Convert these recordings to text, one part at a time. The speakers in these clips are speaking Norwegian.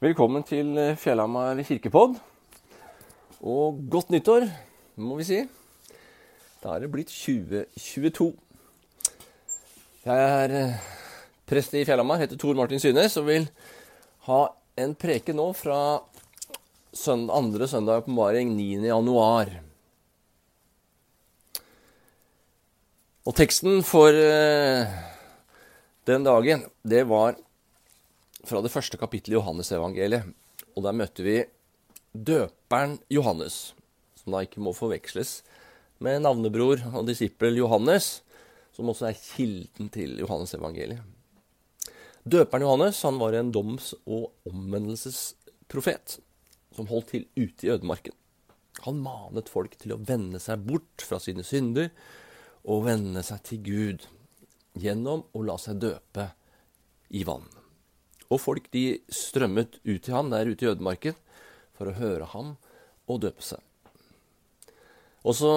Velkommen til Fjellhamar kirkepodd. Og godt nyttår, må vi si. Da er det blitt 2022. Jeg er eh, prest i Fjellhamar, heter Tor Martin Synes, og vil ha en preke nå fra søndag, andre søndag i åpenbaring 9. januar. Og teksten for eh, den dagen, det var fra det første kapittelet i Johannesevangeliet. Og der møtte vi døperen Johannes, som da ikke må forveksles med navnebror og disippel Johannes, som også er kilden til Johannesevangeliet. Døperen Johannes han var en doms- og omvendelsesprofet som holdt til ute i ødemarken. Han manet folk til å vende seg bort fra sine synder og vende seg til Gud gjennom å la seg døpe i vann. Og folk de strømmet ut til ham der ute i ødemarken for å høre ham og døpe seg. Også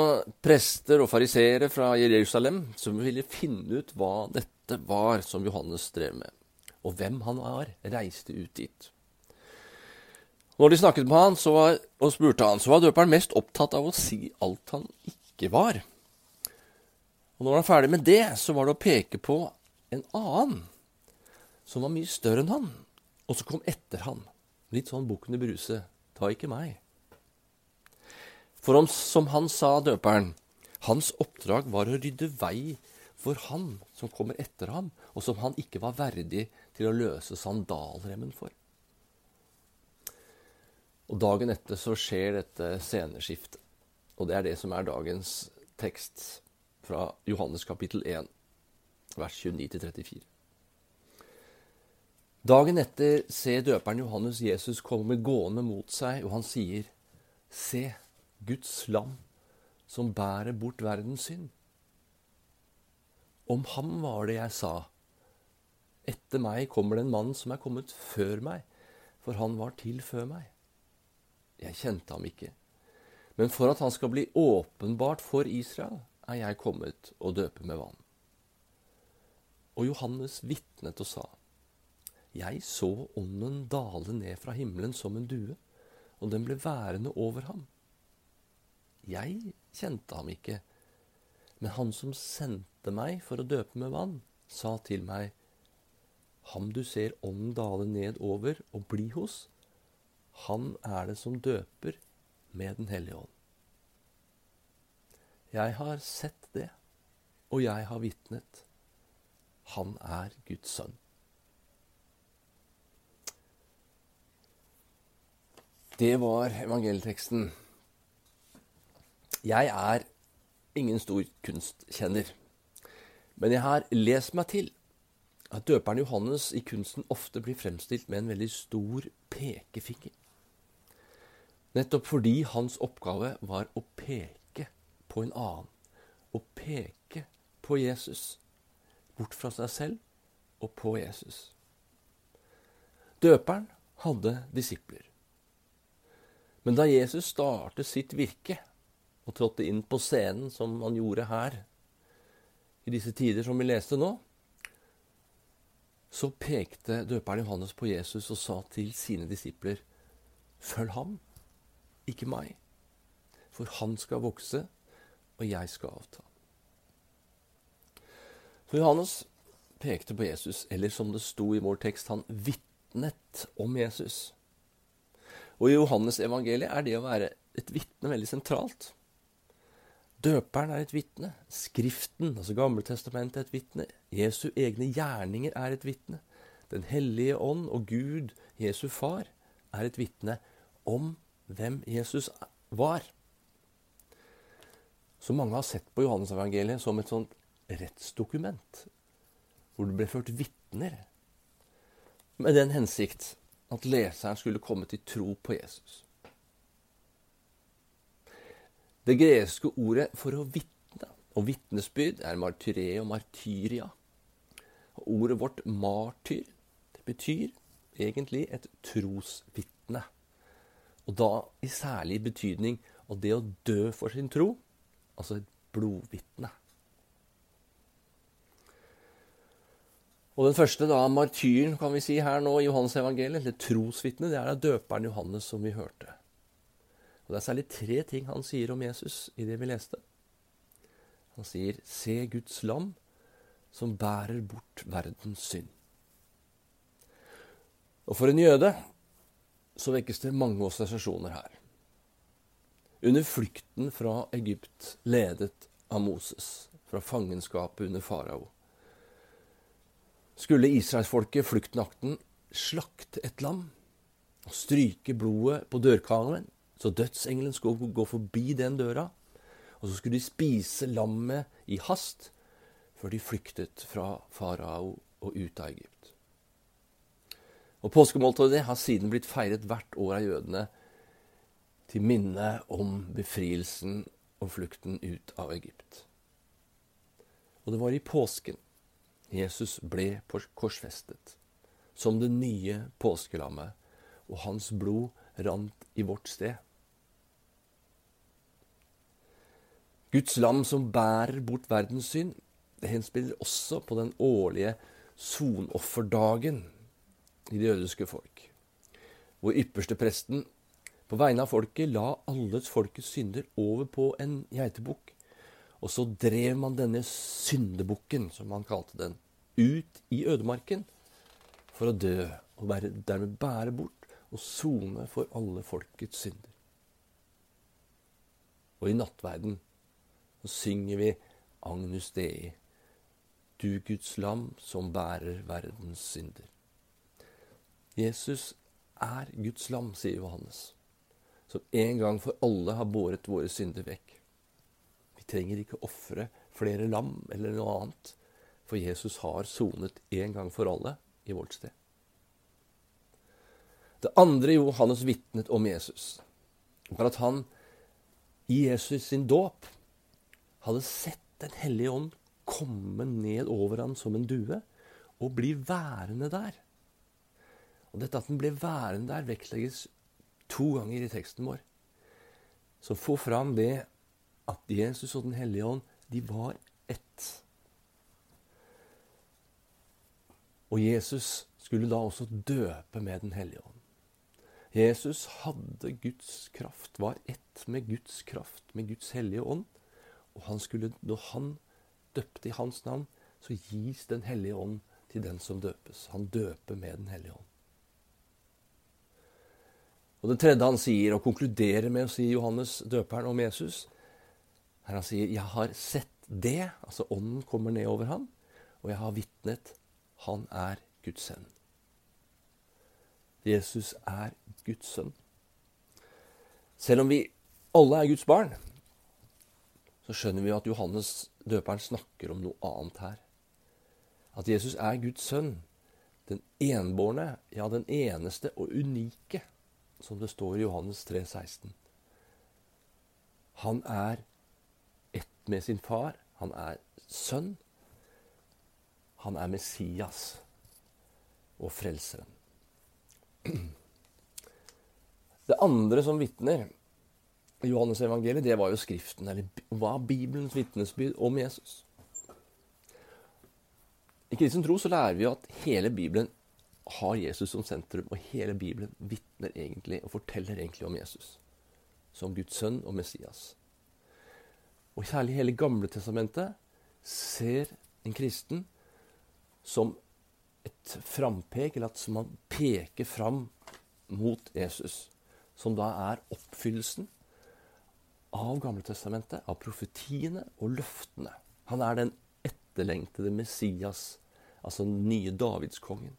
prester og fariseere fra Jerusalem som ville finne ut hva dette var som Johannes drev med, og hvem han var, reiste ut dit. Når de snakket med han var, og spurte han, så var døperen mest opptatt av å si alt han ikke var. Og når han var ferdig med det, så var det å peke på en annen som var mye større enn han, og som kom etter han. Litt sånn bukkene bruse. Ta ikke meg. For om, som han sa, døperen, hans oppdrag var å rydde vei for han som kommer etter ham, og som han ikke var verdig til å løse sandalremmen for. Og Dagen etter så skjer dette sceneskiftet. Og det er det som er dagens tekst fra Johannes kapittel 1, vers 29-34. Dagen etter ser døperen Johannes Jesus komme gående mot seg, og han sier, Se, Guds lam som bærer bort verdens synd. Om ham var det jeg sa, etter meg kommer det en mann som er kommet før meg, for han var til før meg. Jeg kjente ham ikke, men for at han skal bli åpenbart for Israel, er jeg kommet og døper med vann. Og Johannes vitnet og sa, Jeg så ånden dale ned fra himmelen som en due, og den ble værende over ham. Jeg kjente ham ikke, men han som sendte meg for å døpe med vann, sa til meg, Ham du ser ånden dale ned over og bli hos, han er det som døper med Den hellige ånd. Jeg har sett det, og jeg har vitnet. Han er Guds sønn. Det var evangelieteksten. Jeg er ingen stor kunstkjenner, men jeg har lest meg til at døperen Johannes i kunsten ofte blir fremstilt med en veldig stor pekefinger. Nettopp fordi hans oppgave var å peke på en annen Å peke på Jesus. Bort fra seg selv og på Jesus. Døperen hadde disipler. Men da Jesus startet sitt virke og trådte inn på scenen, som han gjorde her, i disse tider som vi leste nå, så pekte døperen Johannes på Jesus og sa til sine disipler.: Følg ham, ikke meg, for han skal vokse, og jeg skal avta. Så Johannes pekte på Jesus, eller som det sto i vår tekst, han vitnet om Jesus. Og i Johannes evangeliet er det å være et vitne veldig sentralt. Døperen er et vitne. Skriften, altså Gamletestamentet, er et vitne. Jesu egne gjerninger er et vitne. Den hellige ånd og Gud, Jesu far, er et vitne om hvem Jesus var Så mange har sett på Johannes-evangeliet som et sånt rettsdokument, hvor det ble ført vitner, med den hensikt at leseren skulle komme til tro på Jesus. Det greske ordet for å vitne og vitnesbyrd er martyre og martyria. Og ordet vårt martyr det betyr egentlig et trosvitne. Og da i særlig betydning av det å dø for sin tro Altså et blodvitne. Og den første da, martyren kan vi si her nå i Johannes evangeliet, eller trosvitnet, det er da døperen Johannes som vi hørte. Og Det er særlig tre ting han sier om Jesus i det vi leste. Han sier 'Se Guds lam som bærer bort verdens synd'. Og for en jøde så vekkes det mange assosiasjoner her. Under flukten fra Egypt, ledet av Moses, fra fangenskapet under farao, skulle israelsfolket fluktnakten slakte et lam og stryke blodet på dørkarmen, så dødsengelen skulle gå forbi den døra. Og så skulle de spise lammet i hast før de flyktet fra farao og ut av Egypt. Og Påskemåltidet har siden blitt feiret hvert år av jødene til minne om befrielsen og flukten ut av Egypt. Og det var i påsken Jesus ble korsfestet som det nye påskelammet, og hans blod rant i vårt sted. Guds lam som bærer bort verdens synd, det henspiller også på den årlige sonofferdagen i det jødiske folk, hvor ypperste presten på vegne av folket la alles folkets synder over på en geitebukk, og så drev man denne syndebukken, som man kalte den, ut i ødemarken for å dø og dermed bære bort og sone for alle folkets synder. Og i nattverden så synger vi Agnus Dei, du Guds lam som bærer verdens synder. Jesus er Guds lam, sier Johannes, som en gang for alle har båret våre synder vekk. Vi trenger ikke ofre flere lam eller noe annet. For Jesus har sonet en gang for alle i vårt sted. Det andre Johannes vitnet om Jesus, var at han i Jesus sin dåp hadde sett Den hellige ånd komme ned over ham som en due og bli værende der. Og Dette at den ble værende der, vektlegges to ganger i teksten vår. Som får fram det at Jesus og Den hellige ånd de var ett. Og Jesus skulle da også døpe med Den hellige ånd. Jesus hadde Guds kraft, var ett med Guds kraft, med Guds hellige ånd. Og han skulle, når han døpte i hans navn, så gis Den hellige ånd til den som døpes. Han døper med Den hellige ånd. Og Det tredje han sier, og konkluderer med å si Johannes døperen om Jesus, her han sier 'Jeg har sett det', altså ånden kommer ned over ham, og jeg har vitnet han er Guds sønn. Jesus er Guds sønn. Selv om vi alle er Guds barn, så skjønner vi at Johannes døperen snakker om noe annet her. At Jesus er Guds sønn, den enbårne, ja, den eneste og unike, som det står i Johannes 3, 16. Han er med sin far. Han er sønn. Han er Messias og frelseren. Det andre som vitner i Johannes evangeliet, det var jo Skriften, eller hva Bibelens vitnesbyrd om Jesus. I kristen tro så lærer vi jo at hele Bibelen har Jesus som sentrum, og hele Bibelen vitner egentlig og forteller egentlig om Jesus som Guds sønn og Messias. Og særlig hele Gamle testamentet ser en kristen som et frampek, eller at man peker fram mot Jesus. Som da er oppfyllelsen av Gamle Testamentet, av profetiene og løftene. Han er den etterlengtede Messias, altså den nye Davidskongen.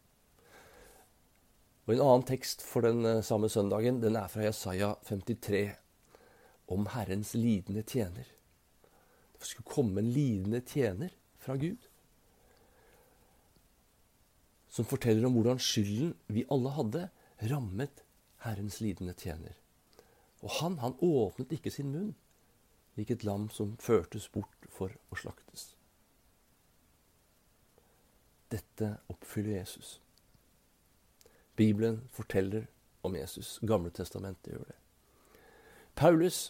Og En annen tekst for den eh, samme søndagen den er fra Jesaja 53, om Herrens lidende tjener. Det skulle komme en lidende tjener fra Gud som forteller om hvordan skylden vi alle hadde, rammet Herrens lidende tjener. Og han, han åpnet ikke sin munn, lik et lam som førtes bort for å slaktes. Dette oppfyller Jesus. Bibelen forteller om Jesus. Gamle testamentet gjør det. Paulus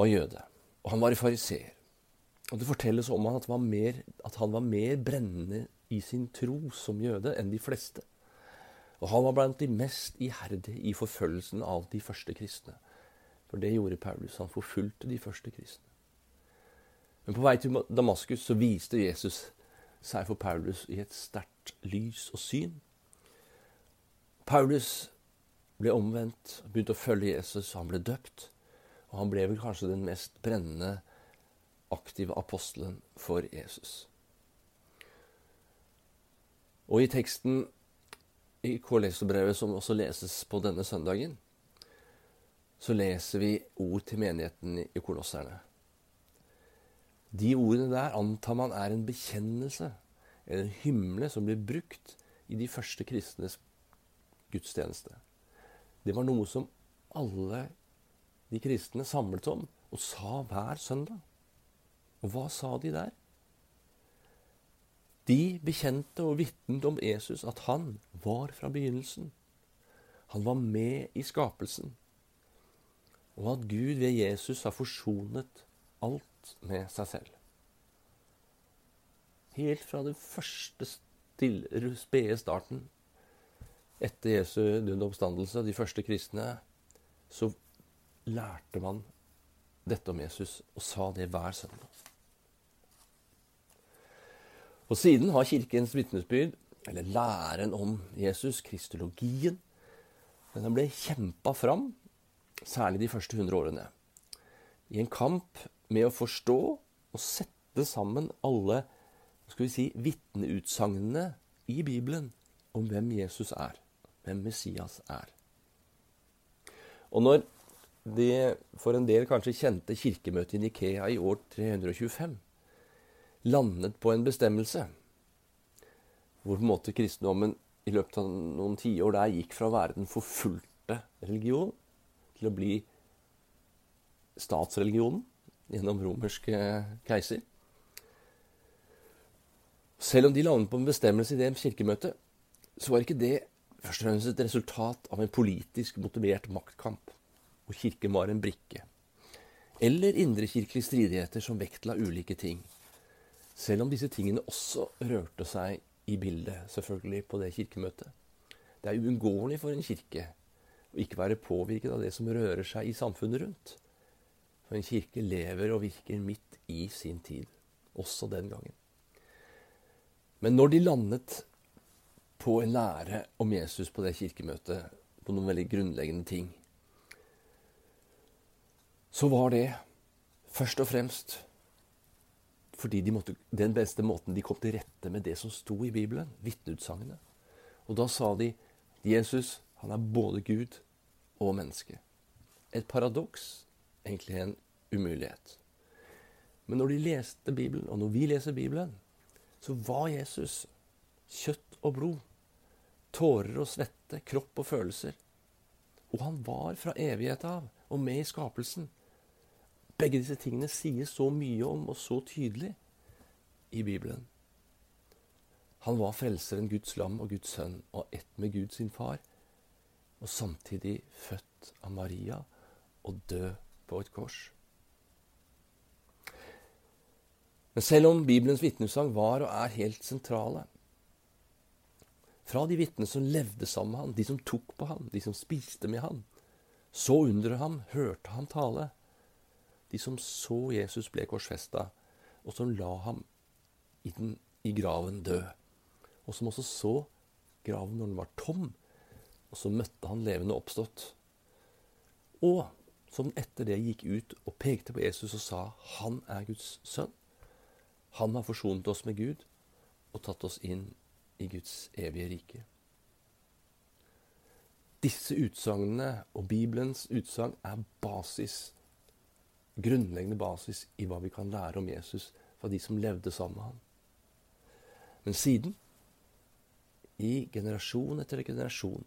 var jøde, og han var fariseer. Og Det fortelles om han at, var mer, at han var mer brennende i sin tro som jøde enn de fleste. Og han var blant de mest iherdige i forfølgelsen av de første kristne. For det gjorde Paulus. Han forfulgte de første kristne. Men på vei til Damaskus så viste Jesus seg for Paulus i et sterkt lys og syn. Paulus ble omvendt, begynte å følge Jesus, han ble døpt. Og han ble vel kanskje den mest brennende, aktive apostelen for Jesus. Og i teksten i KLS-brevet, som også leses på denne søndagen, så leser vi ord til menigheten i Kolosserne. De ordene der antar man er en bekjennelse, eller en hymne, som blir brukt i de første kristnes gudstjeneste. Det var noe som alle de kristne samlet om og sa hver søndag. Og hva sa de der? De bekjente og vitnet om Jesus at han var fra begynnelsen. Han var med i skapelsen. Og at Gud ved Jesus har forsonet alt med seg selv. Helt fra den første spede starten etter Jesu og oppstandelse, de første kristne, så lærte man dette om Jesus og sa det hver søndag. Og siden har Kirkens vitnesbyrd, eller læren om Jesus, kristologien, den ble kjempa fram, særlig de første hundre årene, i en kamp med å forstå og sette sammen alle skal vi si, vitneutsagnene i Bibelen om hvem Jesus er hvem Messias er. Og når det for en del kanskje kjente kirkemøtet i Nikea i år 325 landet på en bestemmelse hvor på en måte kristendommen i løpet av noen tiår der gikk fra å være den forfulgte religion til å bli statsreligionen gjennom romerske keiser. Selv om de landet på en bestemmelse i det kirkemøtet, så var ikke det først og fremst et resultat av en politisk motivert maktkamp, hvor Kirken var en brikke. Eller indrekirkelige stridigheter som vektla ulike ting. Selv om disse tingene også rørte seg i bildet, selvfølgelig, på det kirkemøtet. Det er uunngåelig for en kirke å ikke være påvirket av det som rører seg i samfunnet rundt. For en kirke lever og virker midt i sin tid, også den gangen. Men når de landet på en lære om Jesus på det kirkemøtet, på noen veldig grunnleggende ting, så var det først og fremst fordi de måtte, den beste måten de kom til rette med det som sto i Bibelen, vitneutsagnene. Og da sa de Jesus han er både Gud og menneske. Et paradoks, egentlig en umulighet. Men når de leste Bibelen, og når vi leser Bibelen, så var Jesus kjøtt og blod tårer og svette, kropp og følelser. Og han var fra evighet av og med i skapelsen. Begge disse tingene sies så mye om og så tydelig i Bibelen. Han var frelseren, Guds lam og Guds sønn, og ett med Gud sin far. Og samtidig født av Maria og død på et kors. Men selv om Bibelens vitnesang var og er helt sentrale, fra de vitnene som levde sammen med ham, de som tok på ham, de som spiste med ham, Så under ham, hørte han tale. De som så Jesus ble korsfesta, og som la ham i, den, i graven død. Og som også så graven når den var tom, og så møtte han levende oppstått. Og som etter det gikk ut og pekte på Jesus og sa, 'Han er Guds sønn'. Han har forsonet oss med Gud og tatt oss inn i Guds evige rike. Disse utsagnene og Bibelens utsagn er basis, grunnleggende basis i hva vi kan lære om Jesus fra de som levde sammen med ham. Men siden, i generasjon etter generasjon,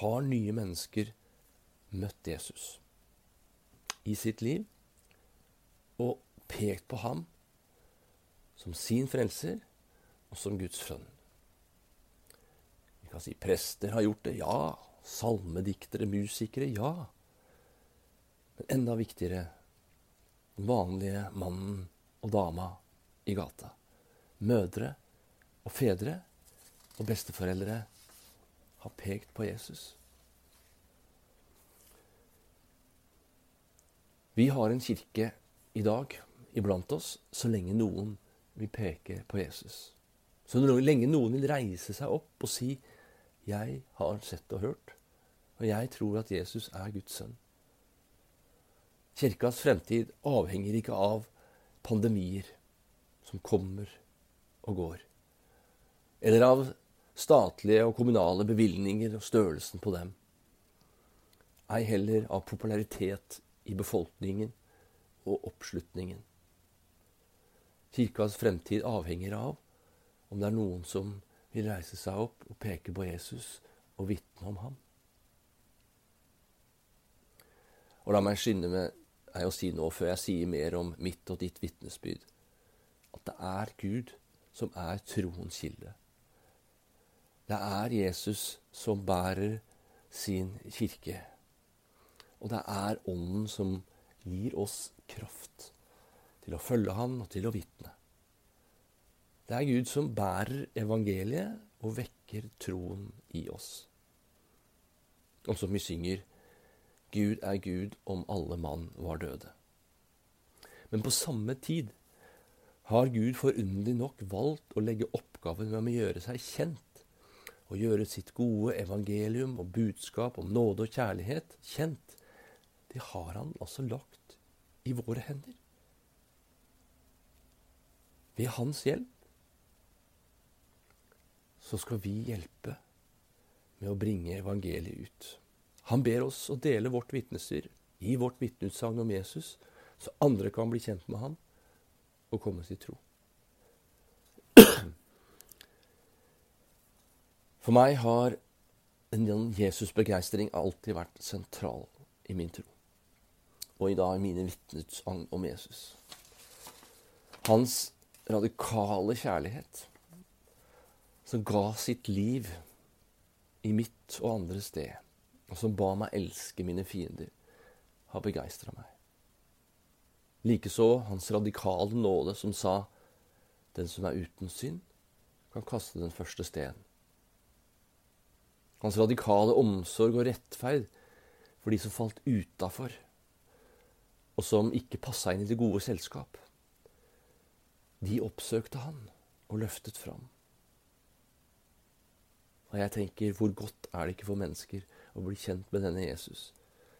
har nye mennesker møtt Jesus i sitt liv og pekt på ham som sin frelser og som Guds sønn. Vi kan si prester har gjort det. Ja. Salmediktere, musikere. Ja. Men enda viktigere den vanlige mannen og dama i gata. Mødre og fedre og besteforeldre har pekt på Jesus. Vi har en kirke i dag iblant oss så lenge noen vil peke på Jesus. Så lenge noen vil reise seg opp og si 'Jeg har sett og hørt', og jeg tror at Jesus er Guds sønn. Kirkas fremtid avhenger ikke av pandemier som kommer og går, eller av statlige og kommunale bevilgninger og størrelsen på dem. Ei heller av popularitet i befolkningen og oppslutningen. Kirkas fremtid avhenger av om det er noen som vil reise seg opp og peke på Jesus og vitne om ham. Og la meg skynde meg å si nå, før jeg sier mer om mitt og ditt vitnesbyrd, at det er Gud som er troens kilde. Det er Jesus som bærer sin kirke. Og det er Ånden som gir oss kraft til å følge Han og til å vitne. Det er Gud som bærer evangeliet og vekker troen i oss. Og som vi synger Gud er Gud om alle mann var døde. Men på samme tid har Gud forunderlig nok valgt å legge oppgaven med å gjøre seg kjent, og gjøre sitt gode evangelium og budskap om nåde og kjærlighet kjent. Det har han altså lagt i våre hender. Ved hans hjelp så skal vi hjelpe med å bringe evangeliet ut. Han ber oss å dele vårt vitnesdyr, gi vårt vitneutsagn om Jesus, så andre kan bli kjent med ham og komme til tro. For meg har en Jesus-begeistring alltid vært sentral i min tro, og i dag i mine vitnesagn om Jesus. Hans radikale kjærlighet som ga sitt liv i mitt og andres sted, og som ba meg elske mine fiender, har begeistra meg. Likeså hans radikale nåde som sa, den som er uten synd, kan kaste den første steinen. Hans radikale omsorg og rettferd for de som falt utafor, og som ikke passa inn i det gode selskap. De oppsøkte han og løftet fram. Og jeg tenker, hvor godt er det ikke for mennesker å bli kjent med denne Jesus?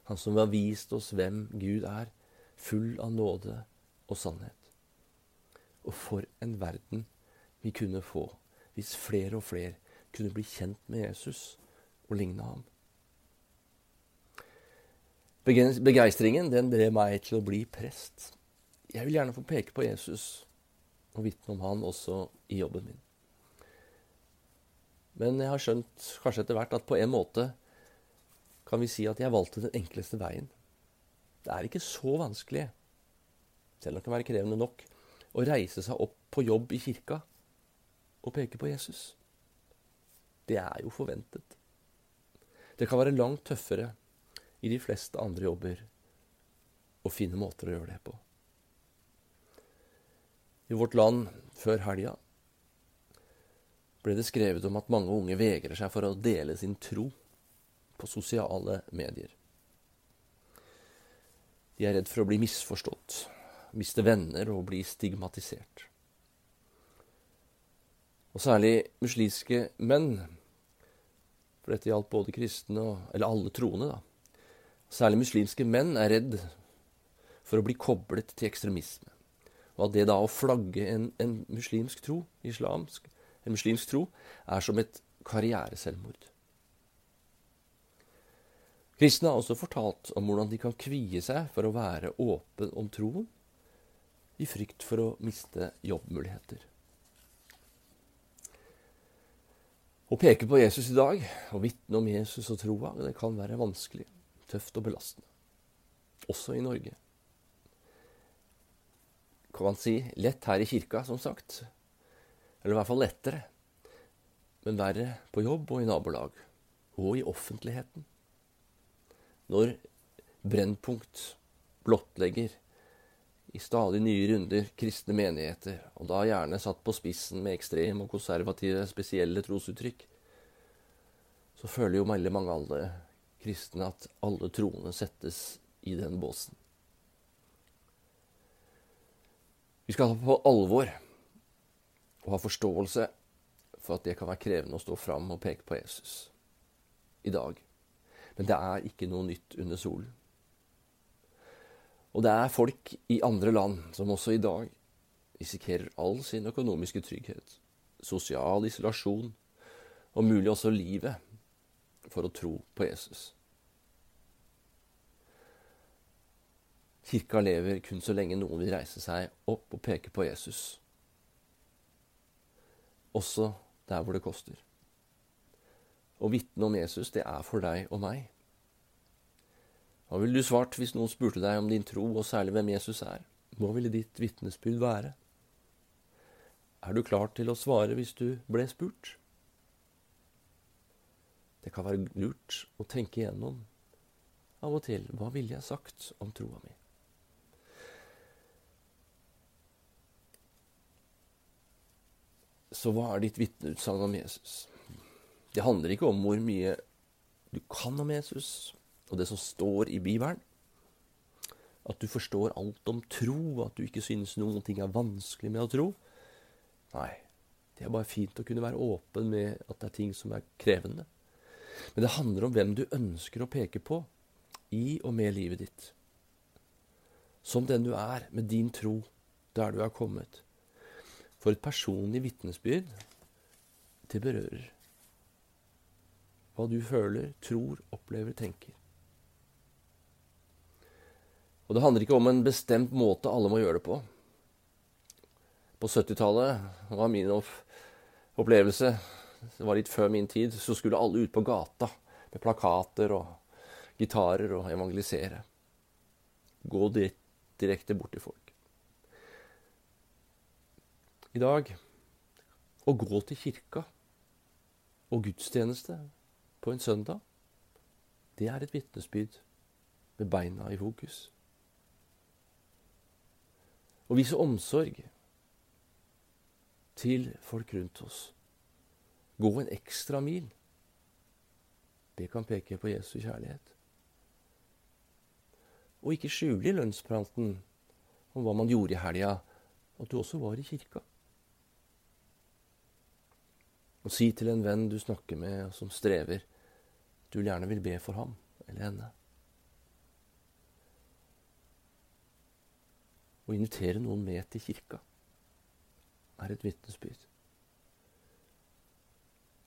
Han som har vist oss hvem Gud er, full av nåde og sannhet. Og for en verden vi kunne få hvis flere og flere kunne bli kjent med Jesus og ligne ham. Begeistringen den drev meg til å bli prest. Jeg vil gjerne få peke på Jesus og vitne om han også i jobben min. Men jeg har skjønt kanskje etter hvert at på en måte kan vi si at jeg valgte den enkleste veien. Det er ikke så vanskelig, selv om det kan være krevende nok, å reise seg opp på jobb i kirka og peke på Jesus. Det er jo forventet. Det kan være langt tøffere i de fleste andre jobber å finne måter å gjøre det på. I vårt land før helga ble det skrevet om at mange unge vegrer seg for å dele sin tro på sosiale medier. De er redd for å bli misforstått, miste venner og bli stigmatisert. Og særlig muslimske menn, for dette gjaldt både kristne og Eller alle troende, da. Særlig muslimske menn er redd for å bli koblet til ekstremisme. Og at det da å flagge en, en muslimsk tro, islamsk, en muslimsk tro, er som et karriereselvmord. Kristne har også fortalt om hvordan de kan kvie seg for å være åpen om troen, i frykt for å miste jobbmuligheter. Å peke på Jesus i dag og vitne om Jesus og troa, kan være vanskelig, tøft og belastende. Også i Norge. Kan man si lett her i kirka, som sagt, eller i hvert fall lettere. Men verre på jobb og i nabolag. Og i offentligheten. Når Brennpunkt blottlegger i stadig nye runder kristne menigheter, og da gjerne satt på spissen med ekstreme og konservative spesielle trosuttrykk, så føler jo veldig mange alle kristne at alle troende settes i den båsen. Vi skal ta på alvor og ha forståelse for at det kan være krevende å stå fram og peke på Jesus i dag. Men det er ikke noe nytt under solen. Og det er folk i andre land som også i dag risikerer all sin økonomiske trygghet, sosial isolasjon og mulig også livet for å tro på Jesus. Kirka lever kun så lenge noen vil reise seg opp og peke på Jesus. Også der hvor det koster. Å vitne om Jesus, det er for deg og meg. Hva ville du svart hvis noen spurte deg om din tro, og særlig hvem Jesus er? Hva ville ditt vitnesbyrd være? Er du klar til å svare hvis du ble spurt? Det kan være lurt å tenke igjennom av og til hva ville jeg sagt om troa mi? Så hva er ditt vitneutsagn om Jesus? Det handler ikke om hvor mye du kan om Jesus og det som står i Bibelen. At du forstår alt om tro, at du ikke synes noen ting er vanskelig med å tro. Nei, det er bare fint å kunne være åpen med at det er ting som er krevende. Men det handler om hvem du ønsker å peke på i og med livet ditt. Som den du er, med din tro, der du er kommet. For et personlig vitnesbyrd, det berører. Hva du føler, tror, opplever, tenker. Og det handler ikke om en bestemt måte alle må gjøre det på. På 70-tallet var min opplevelse Det var litt før min tid. Så skulle alle ut på gata med plakater og gitarer og evangelisere. Gå direkte bort til folk. I dag å gå til kirka og gudstjeneste en søndag, det er et vitnesbyrd med beina i fokus. Å vise omsorg til folk rundt oss. Gå en ekstra mil. Det kan peke på Jesu kjærlighet. Og ikke skjule i lønnspranten om hva man gjorde i helga, at du også var i kirka. Og si til en venn du snakker med, som strever, du gjerne vil be for ham eller henne. Å invitere noen med til kirka er et vitnesbyrd.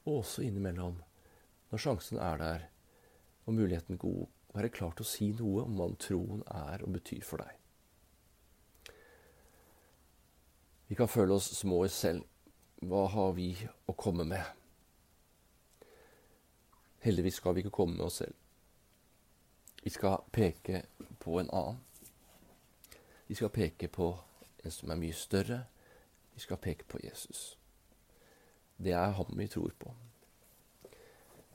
Og også innimellom, når sjansen er der og muligheten god, være klar til å si noe om hva troen er og betyr for deg. Vi kan føle oss små i selv. Hva har vi å komme med? Heldigvis skal vi ikke komme med oss selv. Vi skal peke på en annen. Vi skal peke på en som er mye større. Vi skal peke på Jesus. Det er ham vi tror på.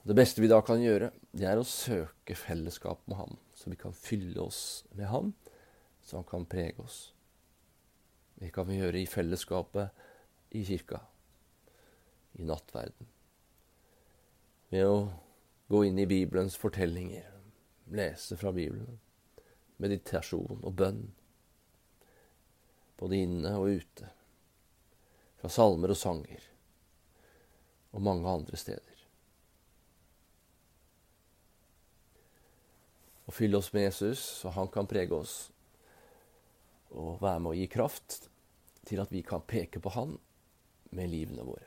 Det beste vi da kan gjøre, det er å søke fellesskap med ham, så vi kan fylle oss med ham, så han kan prege oss. Det kan vi gjøre i fellesskapet i kirka, i nattverden. Ved å gå inn i Bibelens fortellinger, lese fra Bibelen, meditasjon og bønn, både inne og ute, fra salmer og sanger, og mange andre steder. Og fylle oss med Jesus, så han kan prege oss. Og være med å gi kraft til at vi kan peke på Han med livene våre.